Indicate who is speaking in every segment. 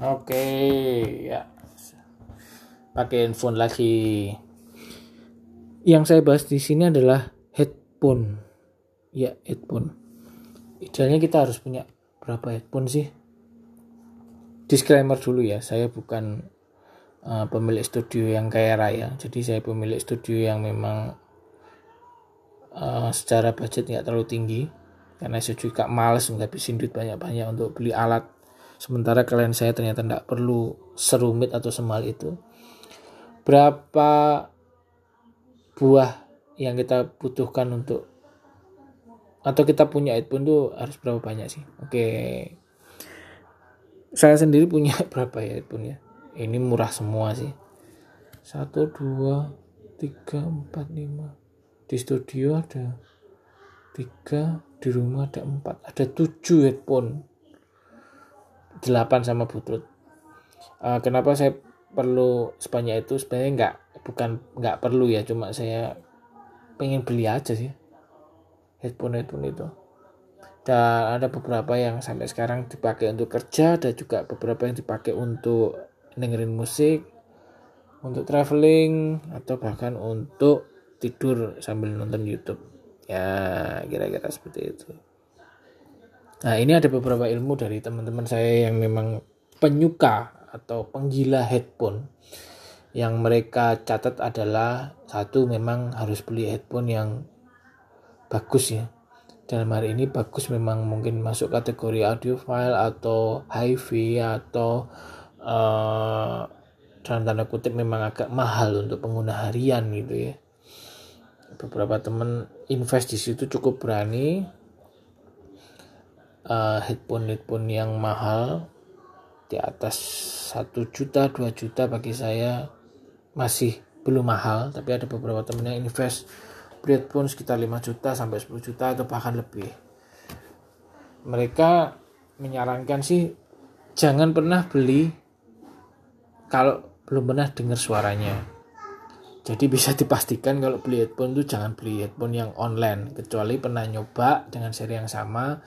Speaker 1: Oke, ya. Pakai handphone lagi. Yang saya bahas di sini adalah headphone. Ya, headphone. Idealnya kita harus punya berapa headphone sih? Disclaimer dulu ya, saya bukan uh, pemilik studio yang kaya raya. Jadi saya pemilik studio yang memang uh, secara budget nggak terlalu tinggi karena saya juga males ngabisin duit banyak-banyak untuk beli alat sementara kalian saya ternyata tidak perlu serumit atau semal itu. Berapa buah yang kita butuhkan untuk atau kita punya itu harus berapa banyak sih? Oke. Saya sendiri punya berapa ya headphone ya? Ini murah semua sih. Satu dua tiga empat lima. Di studio ada tiga di rumah ada empat. Ada tujuh headphone 8 sama butut. Uh, kenapa saya perlu sebanyak itu? Sebenarnya nggak bukan nggak perlu ya cuma saya pengen beli aja sih. Headphone headphone itu. Dan ada beberapa yang sampai sekarang dipakai untuk kerja dan juga beberapa yang dipakai untuk dengerin musik untuk traveling atau bahkan untuk tidur sambil nonton YouTube. Ya kira-kira seperti itu Nah, ini ada beberapa ilmu dari teman-teman saya yang memang penyuka atau penggila headphone. Yang mereka catat adalah satu memang harus beli headphone yang bagus ya. Dalam hari ini bagus memang mungkin masuk kategori audiophile atau hi-fi atau uh, dalam tanda kutip memang agak mahal untuk pengguna harian gitu ya. Beberapa teman invest di situ cukup berani uh, headphone headphone yang mahal di atas satu juta 2 juta bagi saya masih belum mahal tapi ada beberapa temen yang invest beli headphone sekitar 5 juta sampai 10 juta atau bahkan lebih. Mereka menyarankan sih jangan pernah beli kalau belum pernah dengar suaranya. Jadi bisa dipastikan kalau beli headphone itu jangan beli headphone yang online kecuali pernah nyoba dengan seri yang sama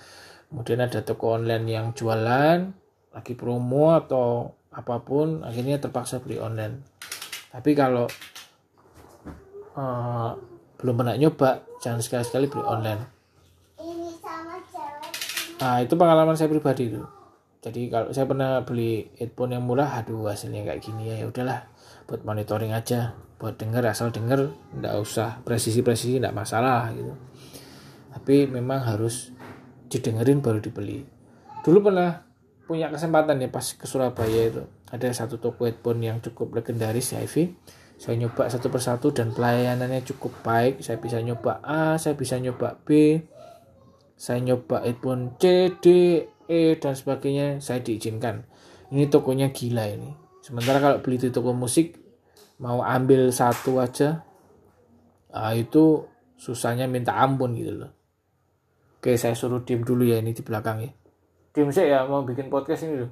Speaker 1: kemudian ada toko online yang jualan lagi promo atau apa pun akhirnya terpaksa beli online. Tapi kalau uh, belum pernah nyoba jangan sekali-sekali beli online. Nah itu pengalaman saya pribadi itu jadi kalau saya pernah beli headphone yang murah aduh hasilnya kayak gini ya, ya udahlah. Buat monitoring aja buat denger asal denger nggak usah presisi presisi nggak masalah gitu. Tapi memang harus didengerin baru dibeli. Dulu pernah punya kesempatan ya pas ke Surabaya itu. Ada satu toko headphone yang cukup legendaris ya Ivy saya nyoba satu persatu dan pelayanannya cukup baik. Saya bisa nyoba A saya bisa nyoba B. Saya nyoba headphone C D E dan sebagainya. Saya diizinkan. Ini tokonya gila ini. Sementara kalau beli di toko musik mau ambil satu aja nah, itu susahnya minta ampun gitu loh Oke, saya suruh diem dulu ya ini di belakang ya. Diem saya ya mau bikin podcast ini loh.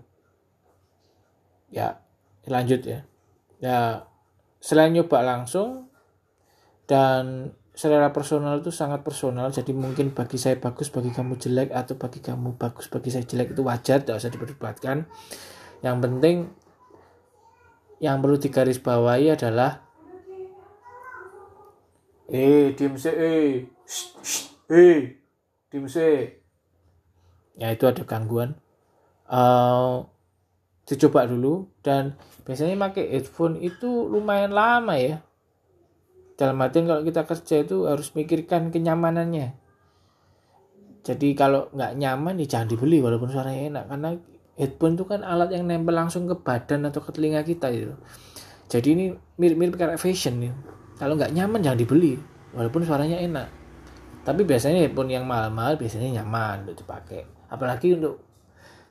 Speaker 1: Ya, lanjut ya. Ya, selain nyoba langsung dan selera personal itu sangat personal jadi mungkin bagi saya bagus bagi kamu jelek atau bagi kamu bagus bagi saya jelek itu wajar tidak usah diperdebatkan yang penting yang perlu digarisbawahi adalah eh diem sih eh eh tim C. Ya itu ada gangguan. Uh, dicoba dulu dan biasanya pakai headphone itu lumayan lama ya. Dalam artian kalau kita kerja itu harus mikirkan kenyamanannya. Jadi kalau nggak nyaman ya jangan dibeli walaupun suaranya enak karena headphone itu kan alat yang nempel langsung ke badan atau ke telinga kita gitu. Jadi ini mirip-mirip kayak fashion nih. Kalau nggak nyaman jangan dibeli walaupun suaranya enak tapi biasanya headphone yang mahal-mahal biasanya nyaman untuk dipakai. Apalagi untuk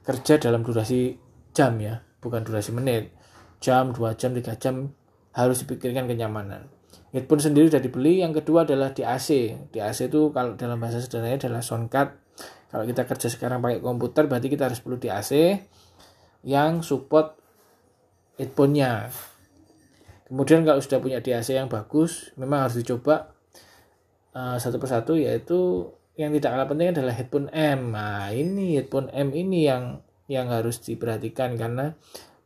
Speaker 1: kerja dalam durasi jam ya bukan durasi menit. Jam dua jam tiga jam harus dipikirkan kenyamanan. Headphone sendiri sudah dibeli yang kedua adalah di AC di AC itu kalau dalam bahasa sederhananya adalah soundcard. Kalau kita kerja sekarang pakai komputer berarti kita harus perlu di AC yang support headphone-nya. Kemudian kalau sudah punya di AC yang bagus memang harus dicoba uh, satu persatu yaitu yang tidak kalah penting adalah headphone M. Nah, ini headphone M ini yang yang harus diperhatikan karena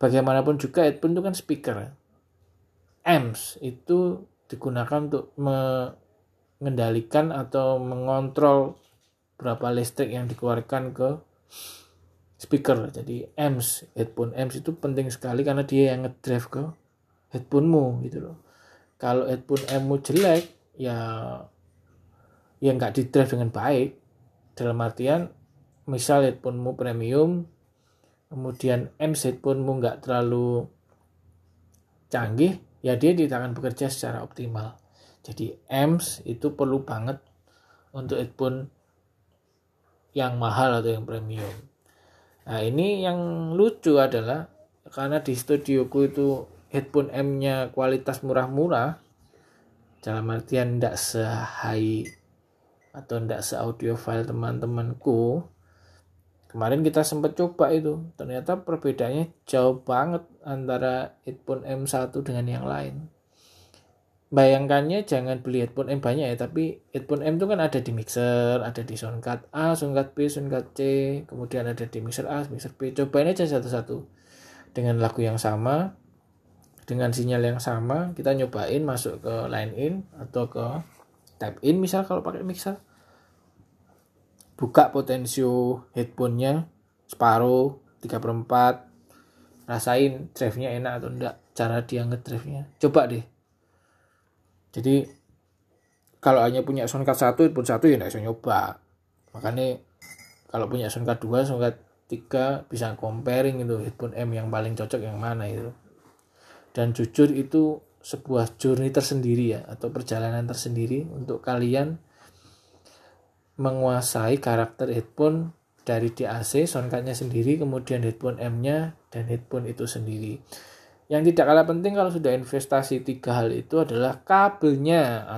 Speaker 1: bagaimanapun juga headphone itu kan speaker. Amps itu digunakan untuk mengendalikan atau mengontrol berapa listrik yang dikeluarkan ke speaker. Jadi amps headphone amps itu penting sekali karena dia yang ngedrive ke headphonemu gitu loh. Kalau headphone ammu jelek ya ya nggak di drive dengan baik. Dalam artian misal headphonemu premium kemudian amps headphonemu nggak terlalu canggih ya dia tidak akan bekerja secara optimal. Jadi amps itu perlu banget untuk headphone yang mahal atau yang premium. Nah ini yang lucu adalah karena di studioku itu headphone M-nya kualitas murah-murah dalam artian tidak se-high atau tidak se-audiophile teman-temanku. Kemarin kita sempat coba itu. Ternyata perbedaannya jauh banget antara headphone M1 dengan yang lain. Bayangkannya jangan beli headphone M banyak ya tapi headphone M itu kan ada di mixer ada di soundcard A soundcard B soundcard C kemudian ada di mixer A mixer B. Cobain aja satu-satu. Dengan lagu yang sama dengan sinyal yang sama kita nyobain masuk ke line in atau ke type in misal kalau pakai mixer. Buka potensio headphone-nya separuh 3 per 4 rasain drive-nya enak atau enggak cara dia ngedrive-nya. Coba deh. Jadi kalau hanya punya soundcard satu pun satu ya nggak bisa nyoba. Makanya kalau punya soundcard dua soundcard tiga bisa comparing itu headphone M yang paling cocok yang mana itu. Dan jujur itu sebuah journey tersendiri ya atau perjalanan tersendiri untuk kalian menguasai karakter headphone dari DAC soundcardnya sendiri kemudian headphone M-nya dan headphone itu sendiri yang tidak kalah penting kalau sudah investasi tiga hal itu adalah kabelnya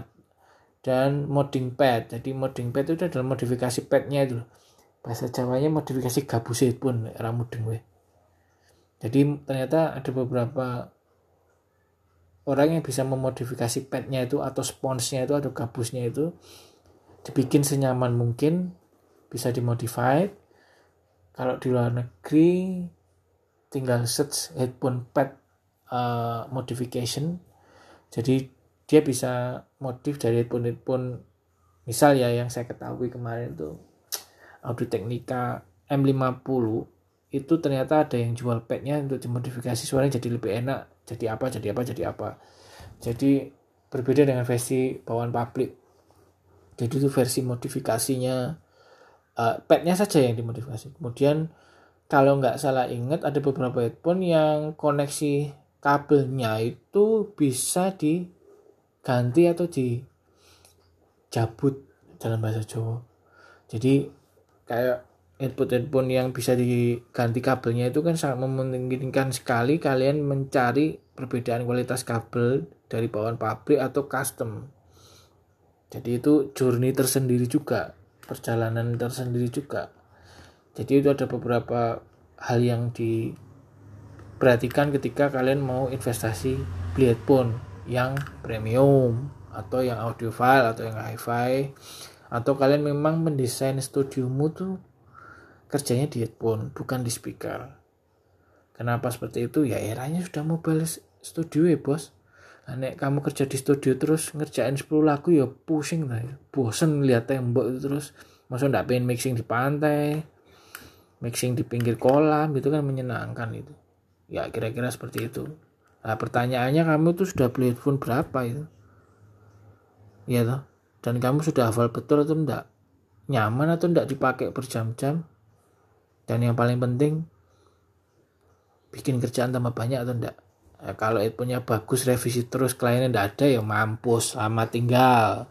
Speaker 1: dan modding pad. Jadi modding pad itu adalah modifikasi padnya itu. Bahasa Jawanya modifikasi gabus mudeng we. Jadi ternyata ada beberapa orang yang bisa memodifikasi padnya itu atau sponsnya itu atau gabusnya itu dibikin senyaman mungkin bisa dimodified. Kalau di luar negeri tinggal search headphone pad uh, modification. Jadi dia bisa modif dari headphone headphone misal ya yang saya ketahui kemarin itu Audio Technica M50 itu ternyata ada yang jual padnya untuk dimodifikasi suaranya jadi lebih enak jadi apa jadi apa jadi apa. Jadi berbeda dengan versi bawaan publik. Jadi itu versi modifikasinya uh, padnya saja yang dimodifikasi. Kemudian kalau nggak salah ingat ada beberapa headphone yang koneksi kabelnya itu bisa diganti atau dicabut dalam bahasa Jawa. Jadi kayak headphone-headphone yang bisa diganti kabelnya itu kan sangat memungkinkan sekali kalian mencari perbedaan kualitas kabel dari bawaan pabrik atau custom. Jadi itu journey tersendiri juga, perjalanan tersendiri juga. Jadi itu ada beberapa hal yang di perhatikan ketika kalian mau investasi beli headphone yang premium atau yang audiophile atau yang hi-fi atau kalian memang mendesain studiomu tuh kerjanya di headphone bukan di speaker. Kenapa seperti itu? Ya eranya sudah mobile studio ya bos. Nek kamu kerja di studio terus ngerjain 10 lagu ya pusing lah ya. bosen lihat tembok itu terus. Masa ndak pengen mixing di pantai mixing di pinggir kolam itu kan menyenangkan itu. Ya kira-kira seperti itu. Nah pertanyaannya kamu tuh sudah beli headphone berapa itu? Ya toh. Dan kamu sudah hafal betul atau enggak nyaman atau enggak dipakai berjam-jam dan yang paling penting bikin kerjaan tambah banyak atau enggak? Ya, kalau headphone-nya bagus revisi terus kliennya enggak ada ya mampus sama tinggal